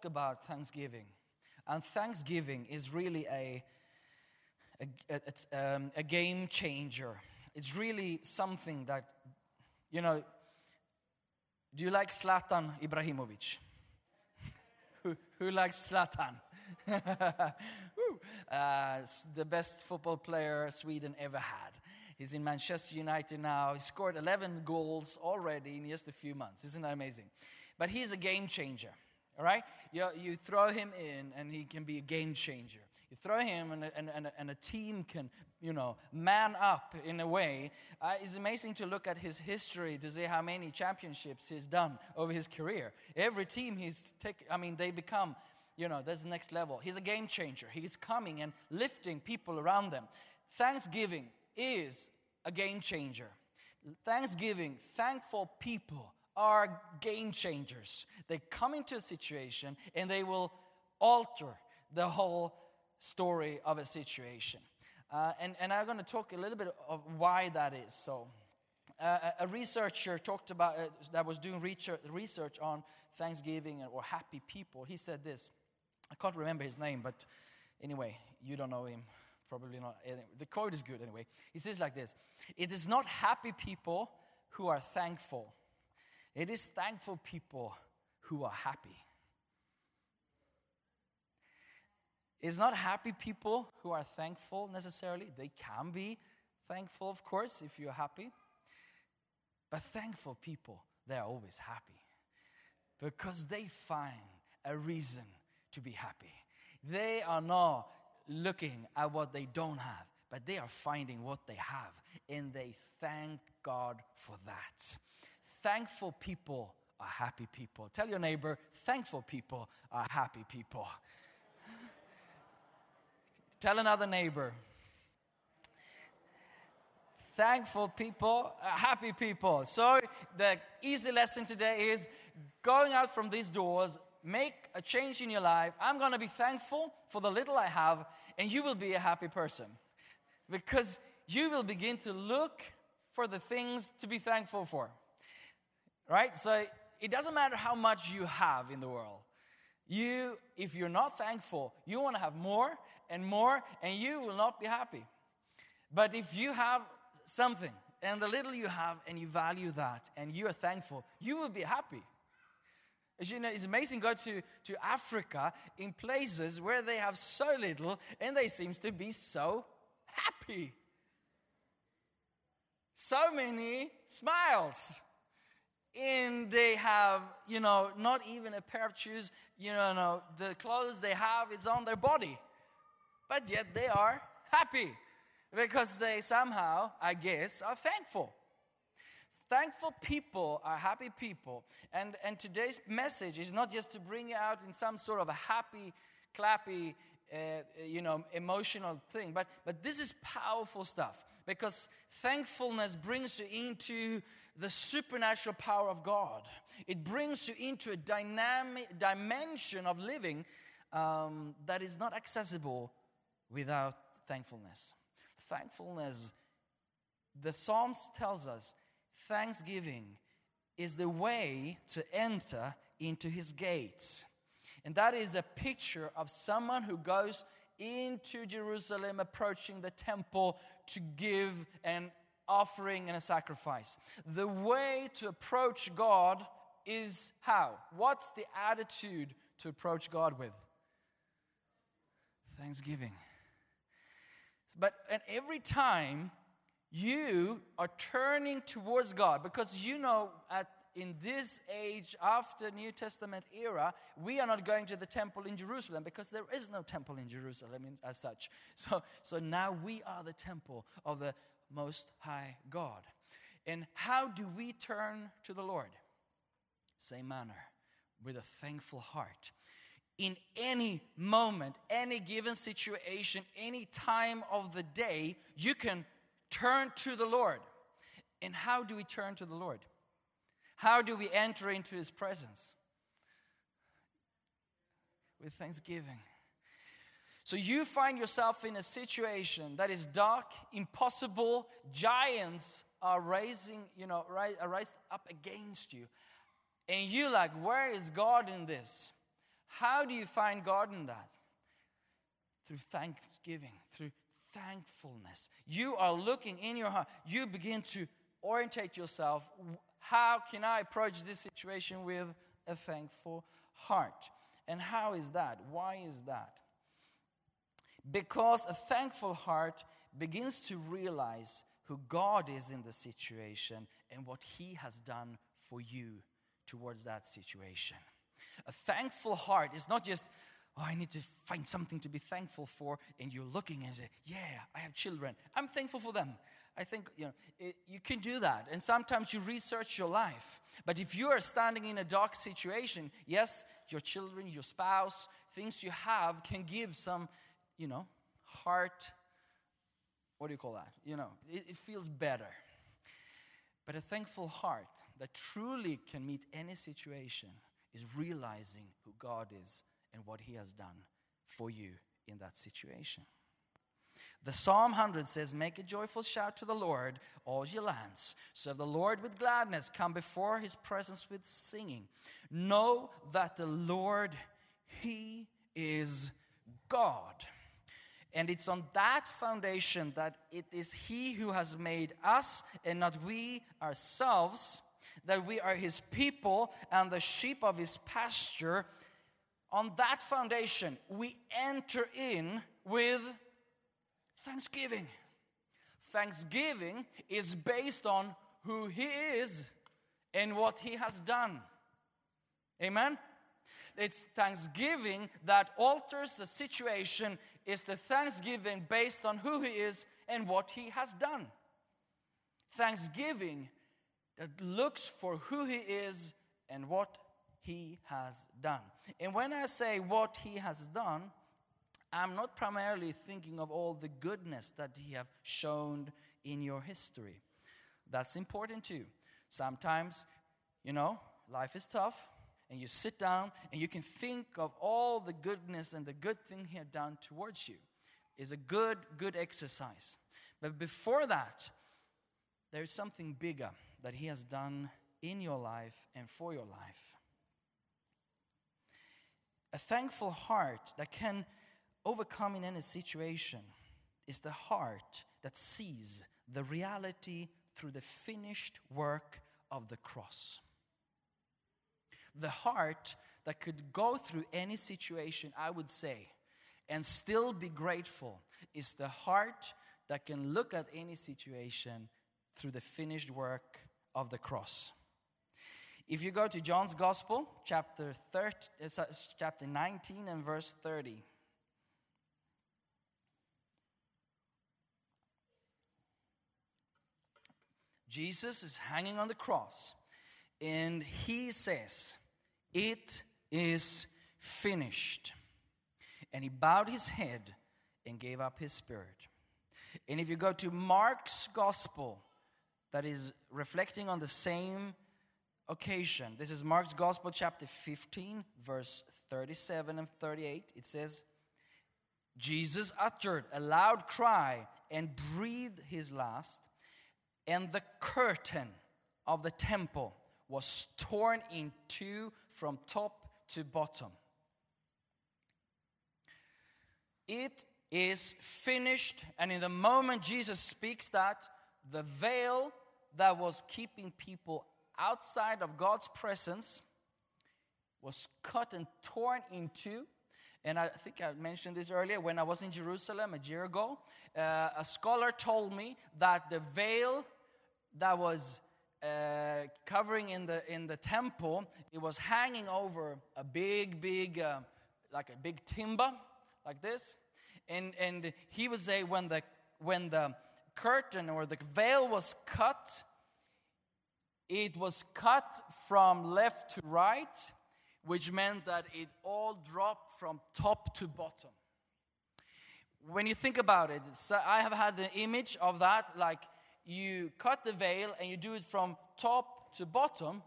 Talk about Thanksgiving. And Thanksgiving is really a, a, a- um, a game changer. It's really something that, you know, do you like Zlatan Ibrahimovic? who, who likes Zlatan? Uh, the best football player Sweden ever had. He's in Manchester United now. He scored 11 goals already in just a few months. Isn't that amazing? But he's a game changer. All right? You, you throw him in, and he can be a game changer. You throw him, and and, and, and a team can, you know, man up in a way. Uh, it's amazing to look at his history to see how many championships he's done over his career. Every team he's taken, I mean, they become, you know, that's the next level. He's a game changer. He's coming and lifting people around them. Thanksgiving is a game changer. Thanksgiving, thankful people are game changers. They come into a situation and they will alter the whole story of a situation. Uh, and, and I'm going to talk a little bit of why that is so. Uh, a- researcher talked about uh, that was doing research, research on Thanksgiving or happy people. He said this. I can't remember his name, but anyway, you don't know him. Probably not. The quote is good anyway. He says like this It is not happy people who are thankful, it is thankful people who are happy. It's not happy people who are thankful necessarily. They can be thankful, of course, if you're happy. But thankful people, they're always happy because they find a reason to be happy. They are not looking at what they don't have, but they are finding what they have, and they thank God for that. Thankful people are happy people. Tell your neighbor, thankful people are happy people. Tell another neighbor, thankful people, are happy people. So, the easy lesson today is going out from these doors, make a change in your life. I'm going to be thankful for the little I have, and you will be a happy person because you will begin to look for the things to be thankful for. Right? So, it doesn't matter how much you have in the world. You, if you're not thankful, you want to have more and more, and you will not be happy. But if you have something and the little you have and you value that and you are thankful, you will be happy. As you know, it's amazing go to, to Africa in places where they have so little and they seems to be so happy. So many smiles. And they have, you know, not even a pair of shoes, you know, no, the clothes they have, it's on their body but yet they are happy because they somehow, I guess, are thankful. Thankful people are happy people. And, and today's message is not just to bring you out in some sort of a happy, clappy, uh, you know, emotional thing, but, but this is powerful stuff because thankfulness brings you into the supernatural power of God. It brings you into a dynamic dimension of living um, that is not accessible without thankfulness. Thankfulness, the Psalms tells us, thanksgiving is the way to enter into his gates. And that is a picture of someone who goes into Jerusalem, approaching the temple to give an offering and a sacrifice. The way to approach God is how? What's the attitude to approach God with? Thanksgiving. But and every time you are turning towards God, because you know at in this age after New Testament era, we are not going to the temple in Jerusalem because there is no temple in Jerusalem as such. So, so now we are the temple of the Most High God. And how do we turn to the Lord? same manner, with a thankful heart. In any moment, any given situation, any time of the day, you can turn to the Lord. And how do we turn to the Lord? How do we enter into His presence? With thanksgiving. So you find yourself in a situation that is dark, impossible, giants are raising, you know, are raised up against you. And you're like, where is God in this? How do you find God in that? Through thanksgiving, through thankfulness. You are looking in your heart. You begin to orientate yourself. How can I approach this situation with a thankful heart? And how is that? Why is that? Because a thankful heart begins to realize who God is in the situation and what He has done for you towards that situation. A thankful heart is not just, oh, I need to find something to be thankful for, and you're looking and say, yeah, I have children. I'm thankful for them. I think you know it, you can do that, and sometimes you research your life. But if you are standing in a dark situation, yes, your children, your spouse, things you have can give some, you know, heart. What do you call that? You know, it, it feels better. But a thankful heart that truly can meet any situation is realizing who God is and what He has done for you in that situation. The Psalm 100 says, Make a joyful shout to the Lord, all ye lands. Serve the Lord with gladness. Come before his presence with singing. Know that the Lord, he is God. And it's on that foundation that it is He who has made us and not we ourselves, that we are His people and the sheep of His pasture. On that foundation, we enter in with thanksgiving. Thanksgiving is based on who He is and what He has done. Amen? It's thanksgiving that alters the situation, is the thanksgiving based on who He is and what He has done. Thanksgiving that looks for who He is and what He has done. And when I say what He has done, I'm not primarily thinking of all the goodness that He have shown in your history. That's important too. Sometimes, you know, life is tough, and you sit down and you can think of all the goodness and the good thing He had done towards you. Is a good, good exercise. But before that, there is something bigger that He has done in your life and for your life. A thankful heart that can overcome in any situation is the heart that sees the reality through the finished work of the cross. The heart that could go through any situation, I would say, and still be grateful is the heart that can look at any situation through the finished work of the cross. If you go to John's Gospel, chapter 30, uh, chapter 19 and verse 30. Jesus is hanging on the cross and he says, It is finished. And he bowed his head and gave up his spirit. And if you go to Mark's gospel, that is reflecting on the same occasion, this is Mark's gospel, chapter 15, verse 37 and 38. It says, Jesus uttered a loud cry and breathed his last, and the curtain of the temple was torn in two from top to bottom. It is finished, and in the moment Jesus speaks that, the veil that was keeping people outside of God's presence was cut and torn in two. And I think I mentioned this earlier when I was in Jerusalem a year ago. Uh, a scholar told me that the veil that was uh, covering in the in the temple, it was hanging over a big, big, uh, like a big timber, like this. And and he would say when the when the curtain or the veil was cut, it was cut from left to right, which meant that it all dropped from top to bottom. When you think about it, so I have had the image of that like you cut the veil and you do it from top to bottom.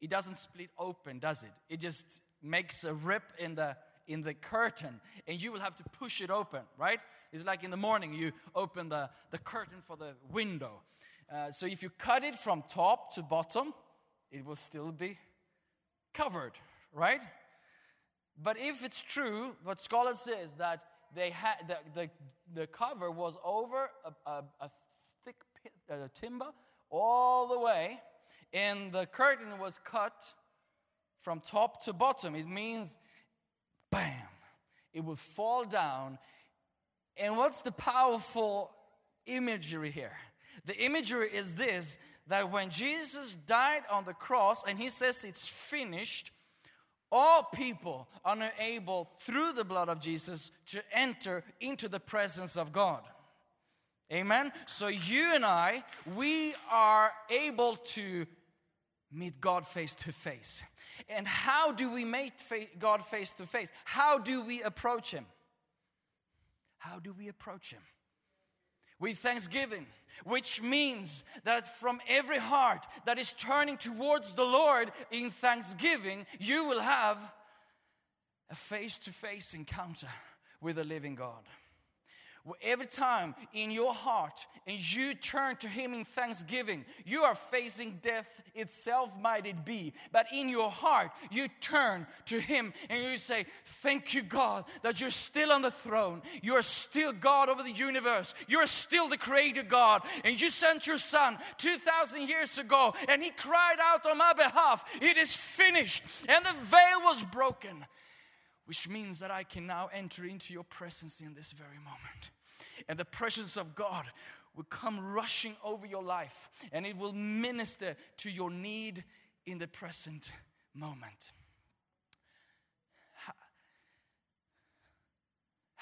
It doesn't split open, does it? It just makes a rip in the in the curtain and you will have to push it open, right? It's like in the morning you open the, the curtain for the window. Uh, so if you cut it from top to bottom, it will still be covered, right? But if it's true, what scholars say is that they had the, the, the cover was over a, a, a uh, timber all the way, and the curtain was cut from top to bottom. It means, bam, it will fall down. And what's the powerful imagery here? The imagery is this that when Jesus died on the cross and he says it's finished, all people are now able through the blood of Jesus to enter into the presence of God. Amen. So you and I, we are able to meet God face to face. And how do we meet God face to face? How do we approach Him? How do we approach Him? With thanksgiving, which means that from every heart that is turning towards the Lord in thanksgiving, you will have a face to face encounter with the living God. Every time in your heart and you turn to Him in thanksgiving, you are facing death itself, might it be. But in your heart, you turn to Him and you say, Thank you, God, that you're still on the throne. You are still God over the universe. You are still the Creator God. And you sent your Son 2,000 years ago and He cried out on my behalf, It is finished. And the veil was broken which means that I can now enter into your presence in this very moment. And the presence of God will come rushing over your life and it will minister to your need in the present moment.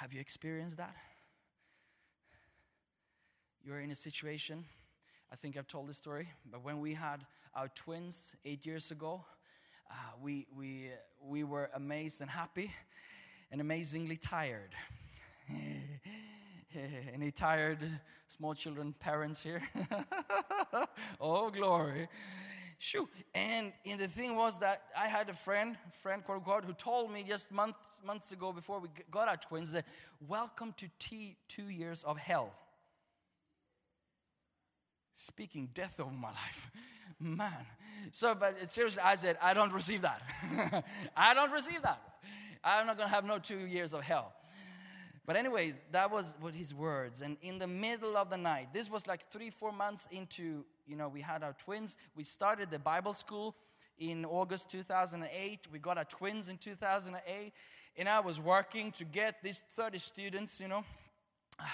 Have you experienced that? You're in a situation, I think I've told this story, but when we had our twins eight years ago, uh, we, we, we were amazed and happy and amazingly tired. Any tired small children parents here? oh, glory. Shoo. And, and the thing was that I had a friend, friend quote unquote, who told me just months, months ago before we got our twins that welcome to T two years of hell. Speaking death over my life. Man. So, but seriously, I said, I don't receive that. I don't receive that. I'm not going to have no two years of hell. But, anyways, that was what his words. And in the middle of the night, this was like three, four months into, you know, we had our twins. We started the Bible school in August 2008. We got our twins in 2008. And I was working to get these 30 students, you know,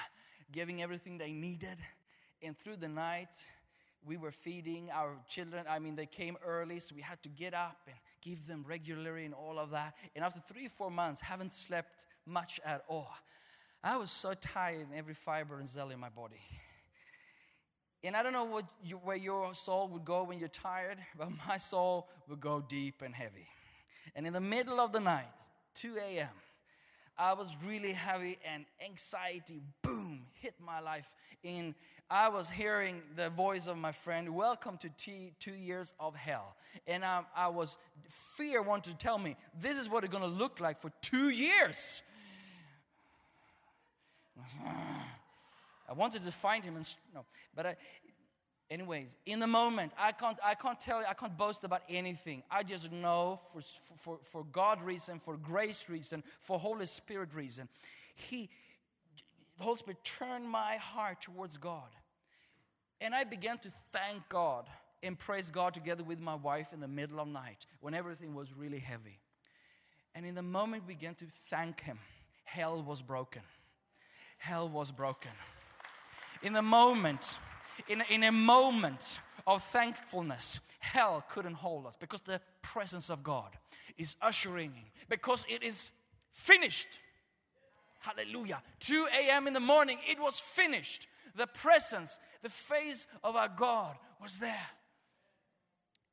giving everything they needed. And through the night, we were feeding our children. I mean, they came early, so we had to get up and give them regularly and all of that. And after three, four months, haven't slept much at all. I was so tired in every fiber and cell in my body. And I don't know what you, where your soul would go when you're tired, but my soul would go deep and heavy. And in the middle of the night, 2 a.m., I was really heavy and anxiety, boom, hit my life. In I was hearing the voice of my friend, "Welcome to T- two years of hell," and I, I was fear wanted to tell me this is what it's going to look like for two years. I wanted to find him and no, but I, anyways, in the moment, I can't, I can't tell you, I can't boast about anything. I just know for, for, for God reason, for grace reason, for Holy Spirit reason, He, the Holy Spirit turned my heart towards God. And I began to thank God and praise God together with my wife in the middle of night when everything was really heavy. And in the moment we began to thank Him, hell was broken. Hell was broken. In a moment, in, in a moment of thankfulness, hell couldn't hold us because the presence of God is ushering in, because it is finished. Hallelujah. 2 a.m. in the morning, it was finished. The presence, the face of our God was there.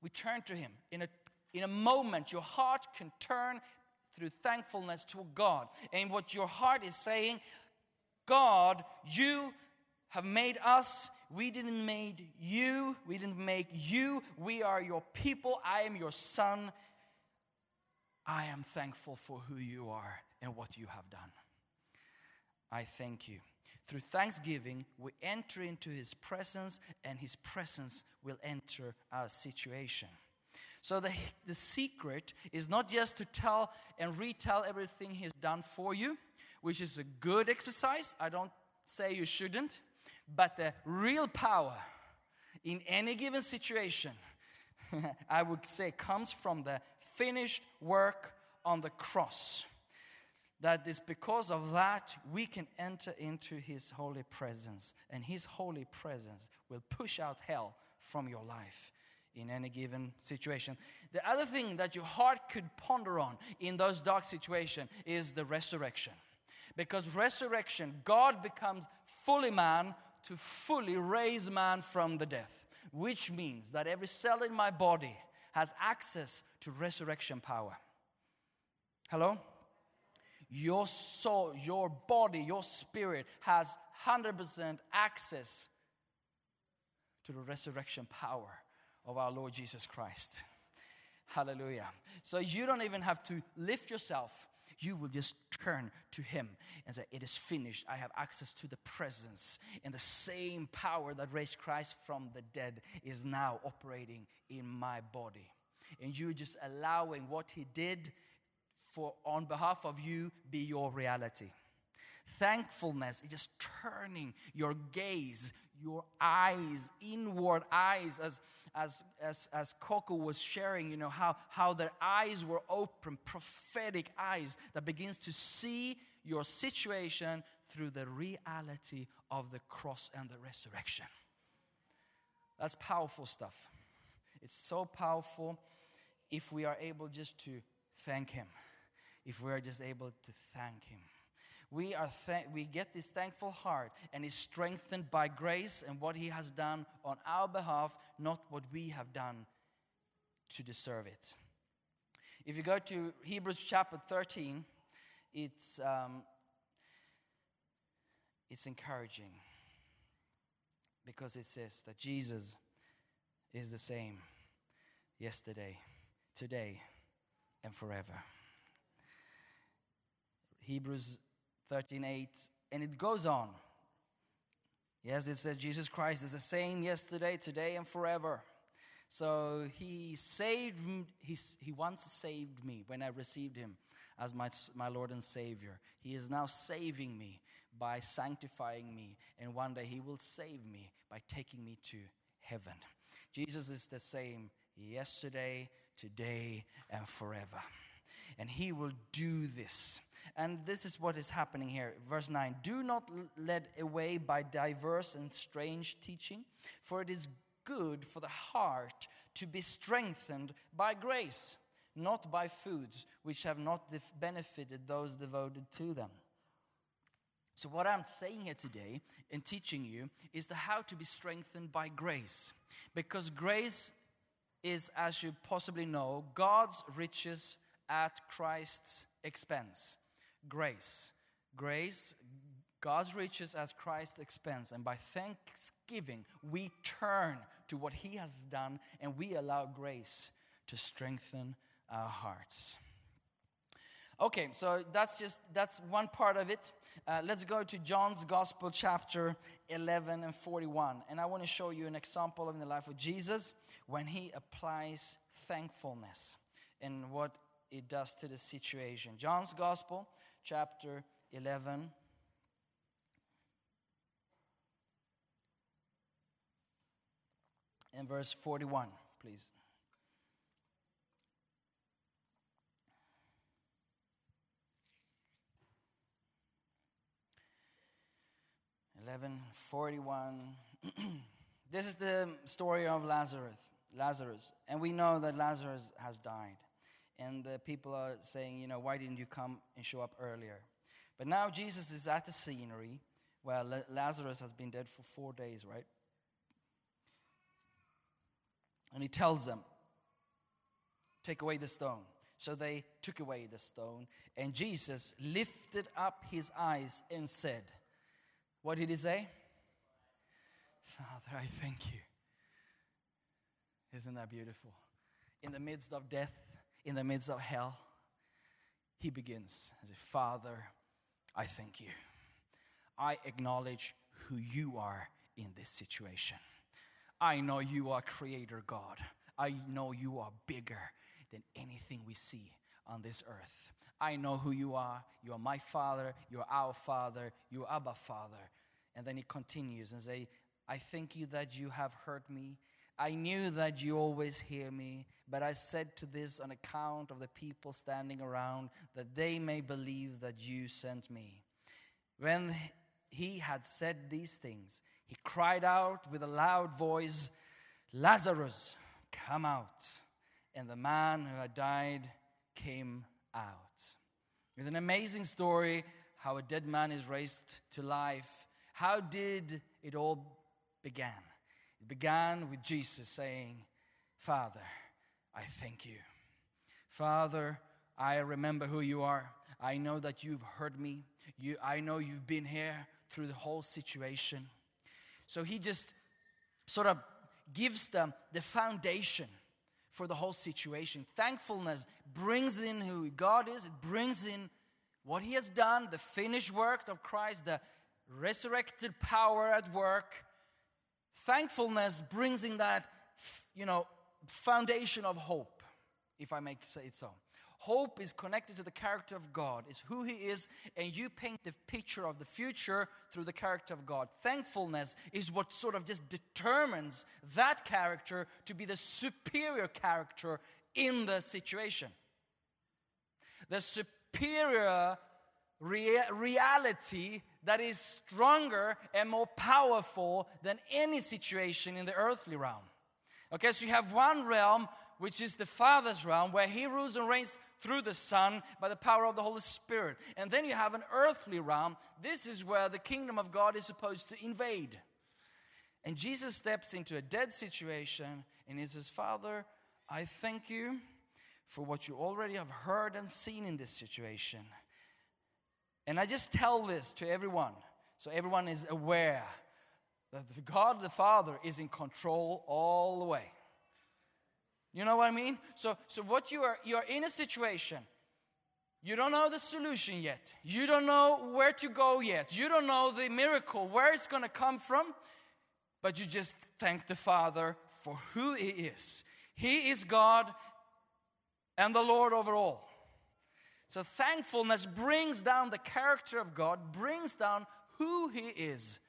we turn to Him. In a, in a moment, your heart can turn through thankfulness to God. And what your heart is saying, God, you have made us. We didn't make you. We didn't make you. We are your people. I am your son. I am thankful for who you are and what you have done. I thank you. Through thanksgiving, we enter into his presence, and his presence will enter our situation. So, the, the secret is not just to tell and retell everything he's done for you, which is a good exercise. I don't say you shouldn't. But the real power in any given situation, I would say, comes from the finished work on the cross that is because of that we can enter into his holy presence and his holy presence will push out hell from your life in any given situation the other thing that your heart could ponder on in those dark situations is the resurrection because resurrection god becomes fully man to fully raise man from the death which means that every cell in my body has access to resurrection power hello your soul, your body, your spirit has 100% access to the resurrection power of our Lord Jesus Christ. Hallelujah. So you don't even have to lift yourself. You will just turn to Him and say, It is finished. I have access to the presence. And the same power that raised Christ from the dead is now operating in my body. And you're just allowing what He did for on behalf of you be your reality. Thankfulness is just turning your gaze, your eyes, inward eyes, as as as as Coco was sharing, you know, how, how their eyes were open, prophetic eyes that begins to see your situation through the reality of the cross and the resurrection. That's powerful stuff. It's so powerful if we are able just to thank Him if we are just able to thank Him. We, are th- we get this thankful heart and is strengthened by grace and what He has done on our behalf, not what we have done to deserve it. If you go to Hebrews chapter 13, it's, um, it's encouraging because it says that Jesus is the same yesterday, today, and forever. Hebrews 13:8 and it goes on. Yes, it says Jesus Christ is the same yesterday, today and forever. So he saved he, he once saved me when I received him as my, my Lord and Savior. He is now saving me by sanctifying me and one day he will save me by taking me to heaven. Jesus is the same yesterday, today and forever and he will do this. And this is what is happening here. Verse 9 Do not led away by diverse and strange teaching, for it is good for the heart to be strengthened by grace, not by foods which have not benefited those devoted to them. So, what I'm saying here today and teaching you is the how to be strengthened by grace. Because grace is, as you possibly know, God's riches at Christ's expense. Grace. Grace, God's riches as Christ's expense. And by thanksgiving, we turn to what He has done and we allow grace to strengthen our hearts. Okay, so that's just that's one part of it. Uh, let's go to John's Gospel, chapter 11 and 41, and I want to show you an example in the life of Jesus when he applies thankfulness and what it does to the situation. John's Gospel, chapter 11. And verse 41, please. 1141. this is the story of Lazarus. Lazarus. And we know that Lazarus has died. And the people are saying, you know, why didn't you come and show up earlier? But now Jesus is at the scenery where Lazarus has been dead for four days, right? And he tells them, take away the stone. So they took away the stone, and Jesus lifted up his eyes and said, What did he say? Father, I thank you. Isn't that beautiful? In the midst of death, in the midst of hell, he begins as a Father, I thank you. I acknowledge who you are in this situation. I know you are Creator God. I know you are bigger than anything we see on this earth. I know who you are. You are my Father. You are our Father. You are Abba Father. And then he continues and say, I thank you that you have heard me. I knew that you always hear me, but I said to this on account of the people standing around, that they may believe that you sent me. When he had said these things, he cried out with a loud voice, Lazarus, come out. And the man who had died came out. It's an amazing story how a dead man is raised to life. How did it all begin? It began with Jesus saying, Father, I thank you. Father, I remember who you are. I know that you've heard me. You, I know you've been here through the whole situation. So he just sort of gives them the foundation for the whole situation. Thankfulness brings in who God is, it brings in what he has done, the finished work of Christ, the resurrected power at work. Thankfulness brings in that, you know, foundation of hope, if I may say it so. Hope is connected to the character of God, is who He is, and you paint the picture of the future through the character of God. Thankfulness is what sort of just determines that character to be the superior character in the situation. The superior rea- reality that is stronger and more powerful than any situation in the earthly realm. Okay, so you have one realm, which is the Father's realm, where He rules and reigns through the Son by the power of the Holy Spirit. And then you have an earthly realm. This is where the kingdom of God is supposed to invade. And Jesus steps into a dead situation and he says, Father, I thank you for what you already have heard and seen in this situation. And I just tell this to everyone so everyone is aware that God the Father is in control all the way. You know what I mean? So, so what you are, you are in a situation. You don't know the solution yet. You don't know where to go yet. You don't know the miracle, where it's going to come from. But you just thank the Father for who He is. He is God and the Lord over all. So thankfulness brings down the character of God, brings down who He is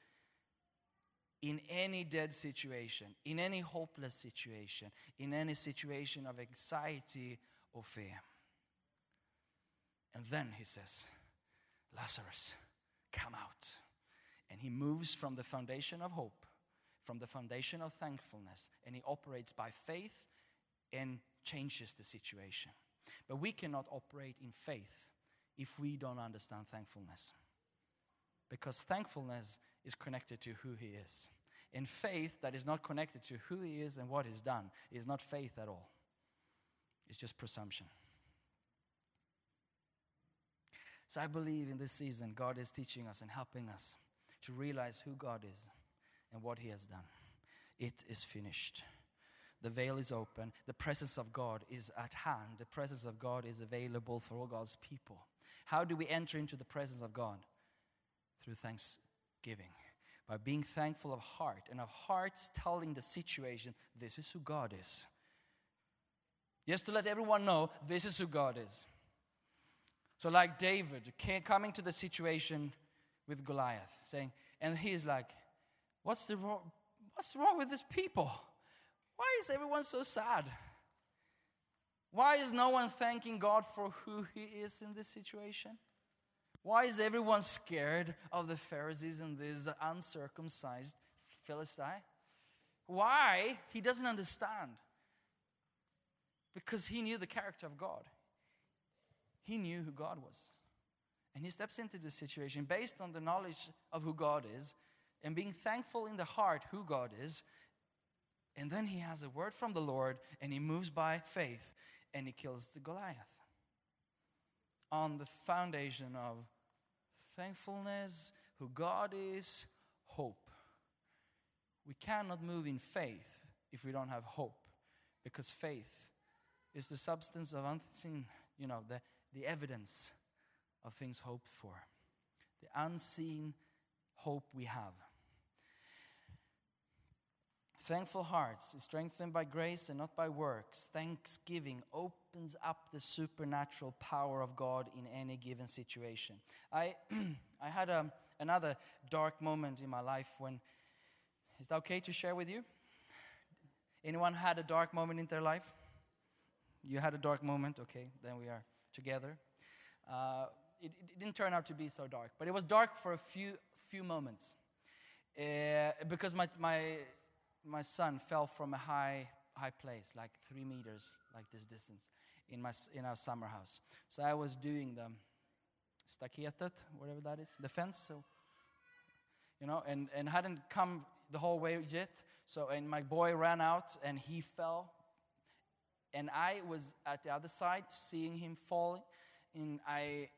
in any dead situation, in any hopeless situation, in any situation of anxiety or fear. And then He says, Lazarus, come out. And He moves from the foundation of hope, from the foundation of thankfulness, and He operates by faith and changes the situation. But we cannot operate in faith if we don't understand thankfulness. Because thankfulness is connected to who He is. And faith that is not connected to who He is and what He's done is not faith at all, it's just presumption. So I believe in this season, God is teaching us and helping us to realize who God is and what He has done. It is finished. The veil is open. The presence of God is at hand. The presence of God is available for all God's people. How do we enter into the presence of God? Through thanksgiving. By being thankful of heart and of hearts telling the situation, this is who God is. Just to let everyone know, this is who God is. So, like David coming to the situation with Goliath, saying, and he's like, What's, the wrong, what's wrong with these people? Why is everyone so sad? Why is no one thanking God for who He is in this situation? Why is everyone scared of the Pharisees and these uncircumcised Philistine? Why? He doesn't understand. Because he knew the character of God. He knew who God was. And he steps into this situation based on the knowledge of who God is and being thankful in the heart who God is. And then he has a word from the Lord and he moves by faith. and he kills the Goliath. On the foundation of thankfulness, who God is, hope. We cannot move in faith if we don't have hope, because faith is the substance of unseen, you know, the, the evidence of things hoped for, the unseen hope we have. Thankful hearts is strengthened by grace and not by works. Thanksgiving opens up the supernatural power of God in any given situation. I, I had a, another dark moment in my life when, is that okay to share with you? Anyone had a dark moment in their life? You had a dark moment, okay, then we are together. Uh, it, it didn't turn out to be so dark, but it was dark for a few, few moments. Uh, because my, my, my son fell from a high, high place, like three meters, like this distance, in, my, in our summer house. So I was doing the staketet, whatever that is, the fence. So, you know, and, and hadn't come the whole way yet. So, and my boy ran out and he fell. And I was at the other side seeing him falling. And I,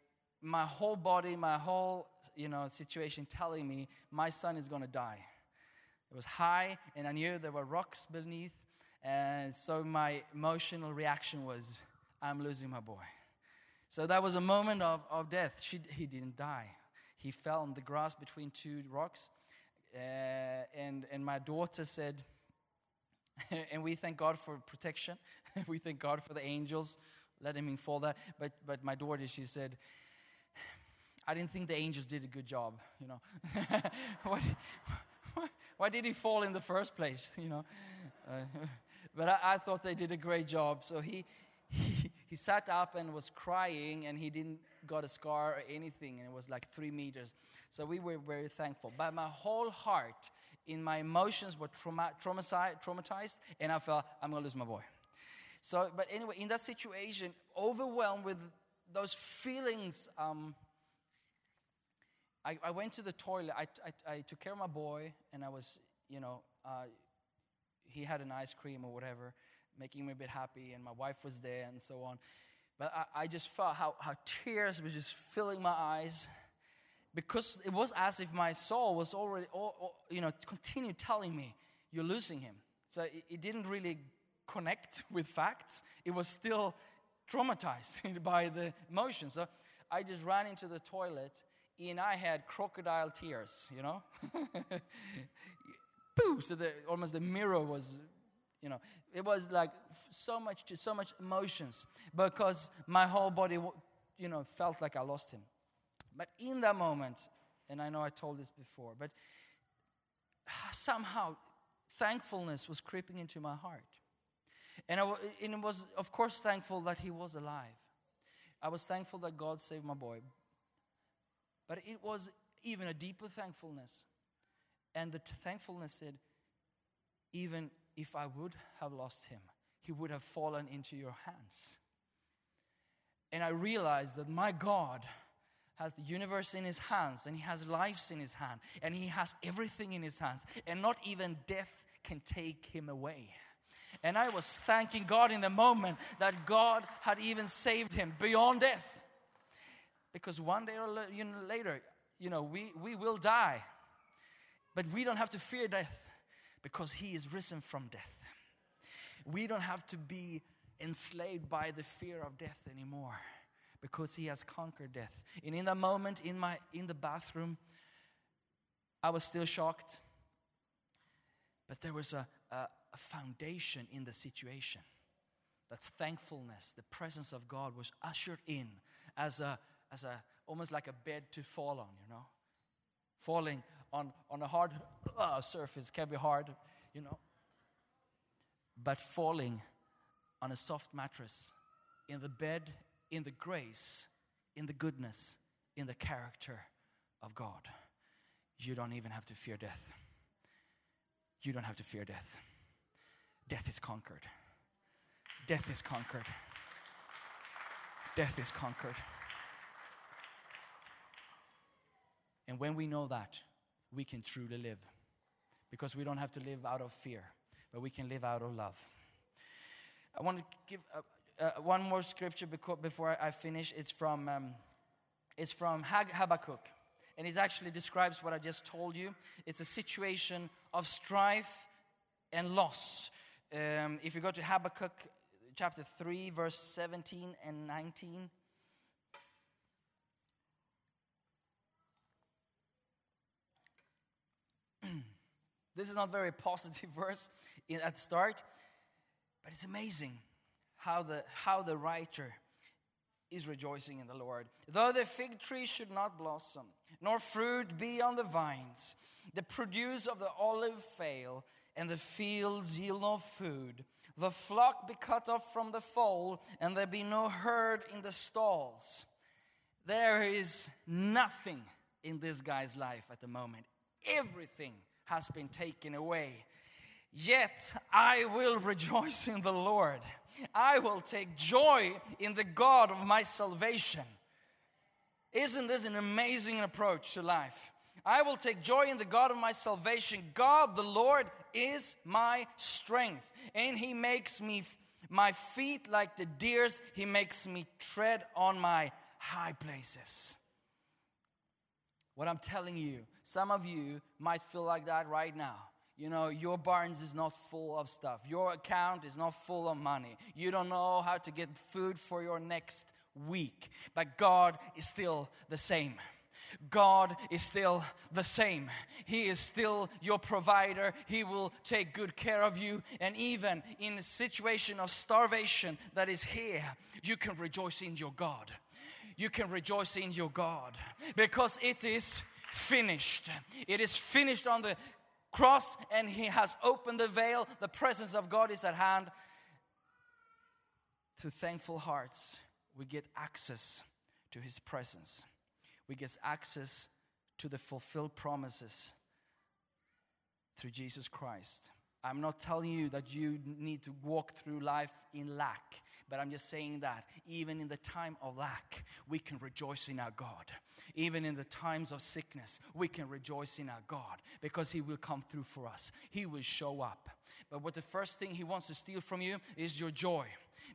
my whole body, my whole, you know, situation telling me my son is going to die. It was high, and I knew there were rocks beneath. And so my emotional reaction was, I'm losing my boy. So that was a moment of, of death. She, he didn't die. He fell on the grass between two rocks. Uh, and, and my daughter said, and we thank God for protection. we thank God for the angels letting him fall there. But, but my daughter, she said, I didn't think the angels did a good job, you know. why, did, why did he fall in the first place, you know? Uh, but I, I thought they did a great job. So he, he, he sat up and was crying, and he didn't got a scar or anything, and it was like three meters. So we were very thankful. But my whole heart, in my emotions, were trauma, traumatized, traumatized, and I felt I'm gonna lose my boy. So, but anyway, in that situation, overwhelmed with those feelings, um, I, I went to the toilet. I, I, I took care of my boy, and I was, you know, uh, he had an ice cream or whatever, making me a bit happy, and my wife was there, and so on. But I, I just felt how, how tears were just filling my eyes because it was as if my soul was already, you know, continued telling me, you're losing him. So it, it didn't really connect with facts. It was still traumatized by the emotion. So I just ran into the toilet and I had crocodile tears, you know? Boo! So the, almost the mirror was, you know, it was like so much, so much emotions because my whole body, you know, felt like I lost him. But in that moment, and I know I told this before, but somehow thankfulness was creeping into my heart. And, I, and was, of course, thankful that he was alive. I was thankful that God saved my boy. But it was even a deeper thankfulness. And the thankfulness said, even if I would have lost him, he would have fallen into your hands. And I realized that my God has the universe in his hands and he has lives in his hand and he has everything in his hands and not even death can take him away. And I was thanking God in the moment that God had even saved him beyond death. Because one day or later, you know, we, we will die. But we don't have to fear death because he is risen from death. We don't have to be enslaved by the fear of death anymore because he has conquered death. And in that moment in my in the bathroom, I was still shocked. But there was a, a, a foundation in the situation. That's thankfulness. The presence of God was ushered in as a as a almost like a bed to fall on, you know. Falling on, on a hard uh, surface can be hard, you know. But falling on a soft mattress, in the bed, in the grace, in the goodness, in the character of God, you don't even have to fear death. You don't have to fear death. Death is conquered. Death is conquered. Death is conquered. And when we know that, we can truly live. Because we don't have to live out of fear, but we can live out of love. I want to give a, uh, one more scripture before I finish. It's from, um, it's from Hag- Habakkuk. And it actually describes what I just told you. It's a situation of strife and loss. Um, if you go to Habakkuk chapter 3, verse 17 and 19. This is not very positive verse at the start, but it's amazing how the, how the writer is rejoicing in the Lord. Though the fig tree should not blossom, nor fruit be on the vines, the produce of the olive fail, and the fields yield no food, the flock be cut off from the fold, and there be no herd in the stalls. There is nothing in this guy's life at the moment. Everything has been taken away. Yet I will rejoice in the Lord. I will take joy in the God of my salvation. Isn't this an amazing approach to life? I will take joy in the God of my salvation. God, the Lord, is my strength, and He makes me my feet like the deer's. He makes me tread on my high places. What I'm telling you, some of you might feel like that right now. You know, your barns is not full of stuff. Your account is not full of money. You don't know how to get food for your next week. But God is still the same. God is still the same. He is still your provider. He will take good care of you. And even in a situation of starvation that is here, you can rejoice in your God. You can rejoice in your God because it is finished. It is finished on the cross and He has opened the veil. The presence of God is at hand. Through thankful hearts, we get access to His presence we get access to the fulfilled promises through Jesus Christ. I'm not telling you that you need to walk through life in lack, but I'm just saying that even in the time of lack, we can rejoice in our God. Even in the times of sickness, we can rejoice in our God because He will come through for us. He will show up. But what the first thing He wants to steal from you is your joy.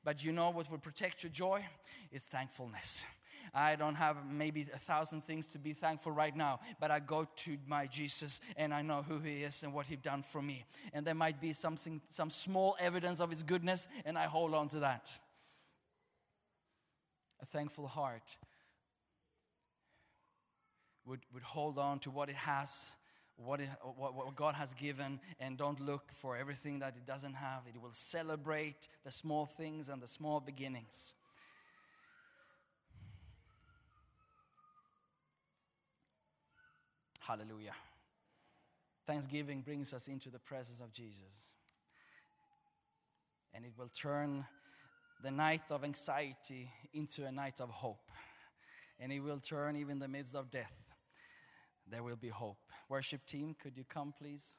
But you know what will protect your joy? Is thankfulness. I don't have maybe a thousand things to be thankful right now, but I go to my Jesus and I know who He is and what He's done for me. And there might be something, some small evidence of His goodness, and I hold on to that. A thankful heart would, would hold on to what it has, what, it, what, what God has given, and don't look for everything that it doesn't have. It will celebrate the small things and the small beginnings. Hallelujah. Thanksgiving brings us into the presence of Jesus. And it will turn the night of anxiety into a night of hope. And it will turn even the midst of death. There will be hope. Worship team, could you come, please?